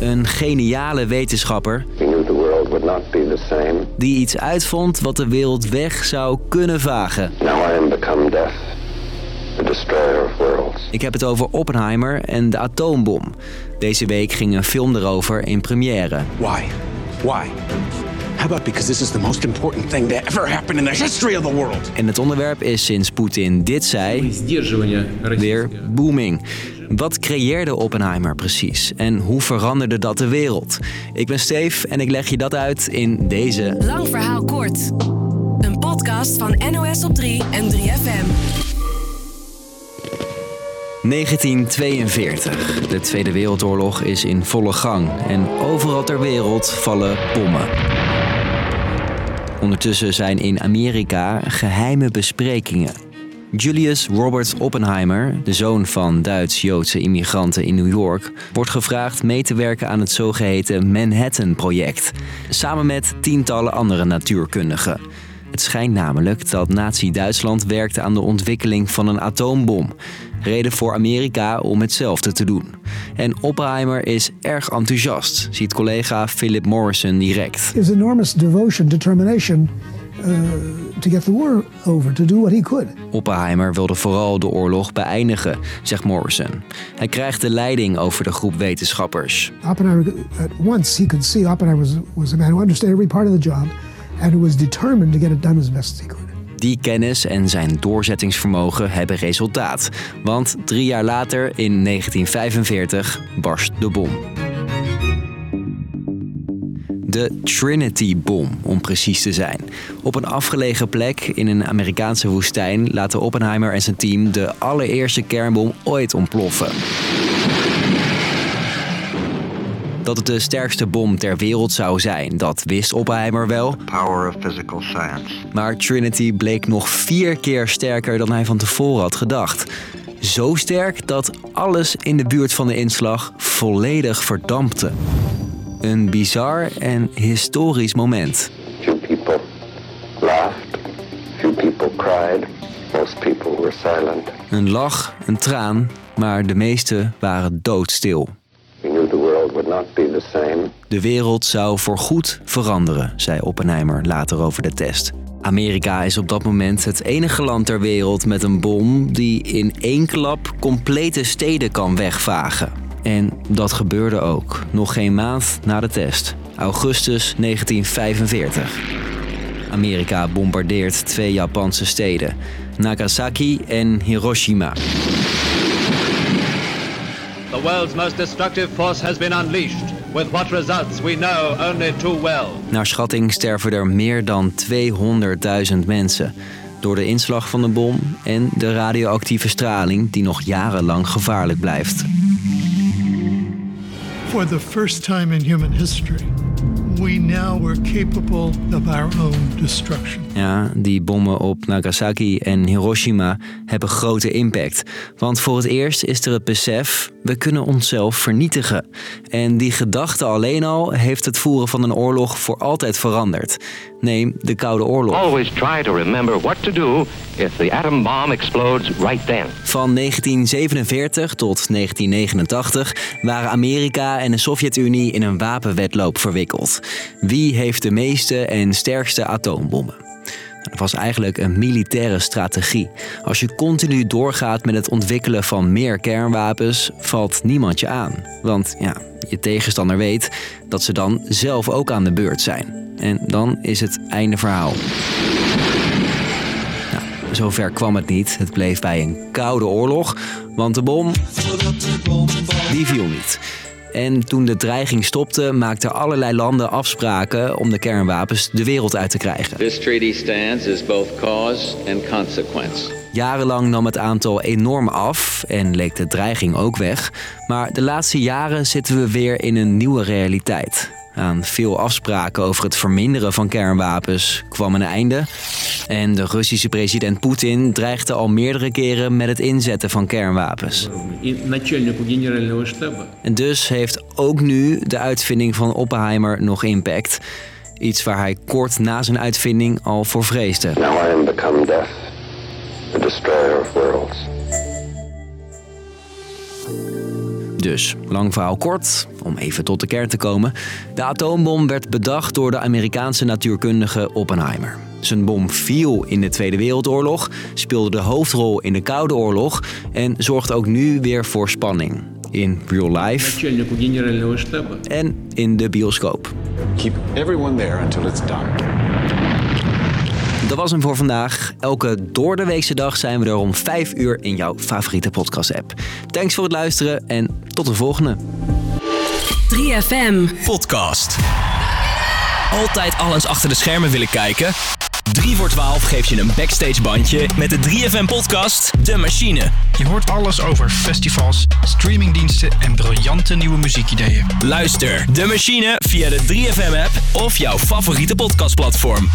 Een geniale wetenschapper die iets uitvond wat de wereld weg zou kunnen vagen. Ik heb het over Oppenheimer en de atoombom. Deze week ging een film erover in première. Why? Why? How about because this is the most important thing that ever happened in the history of the world? En het onderwerp is sinds Poetin dit zei weer booming. Wat creëerde Oppenheimer precies en hoe veranderde dat de wereld? Ik ben Steef en ik leg je dat uit in deze Lang verhaal kort. Een podcast van NOS op 3 en 3FM. 1942. De Tweede Wereldoorlog is in volle gang en overal ter wereld vallen bommen. Ondertussen zijn in Amerika geheime besprekingen. Julius Robert Oppenheimer, de zoon van Duits-Joodse immigranten in New York, wordt gevraagd mee te werken aan het zogeheten Manhattan-project, samen met tientallen andere natuurkundigen. Het schijnt namelijk dat Nazi-Duitsland werkte aan de ontwikkeling van een atoombom. Reden voor Amerika om hetzelfde te doen. En Oppenheimer is erg enthousiast, ziet collega Philip Morrison direct. enormous devotion, determination to get the war over, to do what he could. Oppenheimer wilde vooral de oorlog beëindigen, zegt Morrison. Hij krijgt de leiding over de groep wetenschappers. Oppenheimer, at once, he could see Oppenheimer was, was a man who understood every part of the job and who was determined to get it done as best as he could. Die kennis en zijn doorzettingsvermogen hebben resultaat. Want drie jaar later, in 1945, barst de bom. De Trinity-bom, om precies te zijn. Op een afgelegen plek in een Amerikaanse woestijn laten Oppenheimer en zijn team de allereerste kernbom ooit ontploffen. Dat het de sterkste bom ter wereld zou zijn, dat wist Oppenheimer wel. power of physical science. Maar Trinity bleek nog vier keer sterker dan hij van tevoren had gedacht. Zo sterk dat alles in de buurt van de inslag volledig verdampte. Een bizar en historisch moment. Few people laughed, few people cried, most people were silent. Een lach, een traan, maar de meesten waren doodstil. We knew the world would not be the same. De wereld zou voorgoed veranderen, zei Oppenheimer later over de test. Amerika is op dat moment het enige land ter wereld met een bom die in één klap complete steden kan wegvagen. En dat gebeurde ook, nog geen maand na de test, augustus 1945. Amerika bombardeert twee Japanse steden, Nagasaki en Hiroshima. The world's most destructive force has been unleashed, with what results we know only too well. Naar schatting sterven er meer dan 200.000 mensen door de inslag van de bom en de radioactieve straling die nog jarenlang gevaarlijk blijft. For the first time in human history, we now were capable of our own destruction. Ja, die bommen op Nagasaki en Hiroshima hebben grote impact. Want voor het eerst is er het besef, we kunnen onszelf vernietigen. En die gedachte alleen al heeft het voeren van een oorlog voor altijd veranderd. Neem de Koude Oorlog. Always try to remember what to do if the atom bomb explodes right then. Van 1947 tot 1989 waren Amerika en de Sovjet-Unie in een wapenwedloop verwikkeld. Wie heeft de meeste en sterkste atoombommen? Dat was eigenlijk een militaire strategie. Als je continu doorgaat met het ontwikkelen van meer kernwapens, valt niemand je aan. Want ja, je tegenstander weet dat ze dan zelf ook aan de beurt zijn. En dan is het einde verhaal. Nou, zover kwam het niet. Het bleef bij een koude oorlog, want de bom, die viel niet. En toen de dreiging stopte, maakten allerlei landen afspraken om de kernwapens de wereld uit te krijgen. This treaty stands as both cause and consequence. Jarenlang nam het aantal enorm af en leek de dreiging ook weg. Maar de laatste jaren zitten we weer in een nieuwe realiteit. Aan veel afspraken over het verminderen van kernwapens kwam een einde. En de Russische president Poetin dreigde al meerdere keren met het inzetten van kernwapens. En dus heeft ook nu de uitvinding van Oppenheimer nog impact. Iets waar hij kort na zijn uitvinding al voor vreesde. Now I am the destroyer of worlds. Dus, lang verhaal kort, om even tot de kern te komen. De atoombom werd bedacht door de Amerikaanse natuurkundige Oppenheimer. Zijn bom viel in de Tweede Wereldoorlog, speelde de hoofdrol in de Koude Oorlog en zorgt ook nu weer voor spanning. In real life en in de bioscoop. Keep everyone there until it's done. Dat was hem voor vandaag. Elke doordeweekse dag zijn we er om 5 uur in jouw favoriete podcast-app. Thanks voor het luisteren en tot de volgende. 3FM. Podcast. Altijd alles achter de schermen willen kijken? 3 voor 12 geeft je een backstage bandje met de 3FM podcast De Machine. Je hoort alles over festivals, streamingdiensten en briljante nieuwe muziekideeën. Luister De Machine via de 3FM app of jouw favoriete podcastplatform.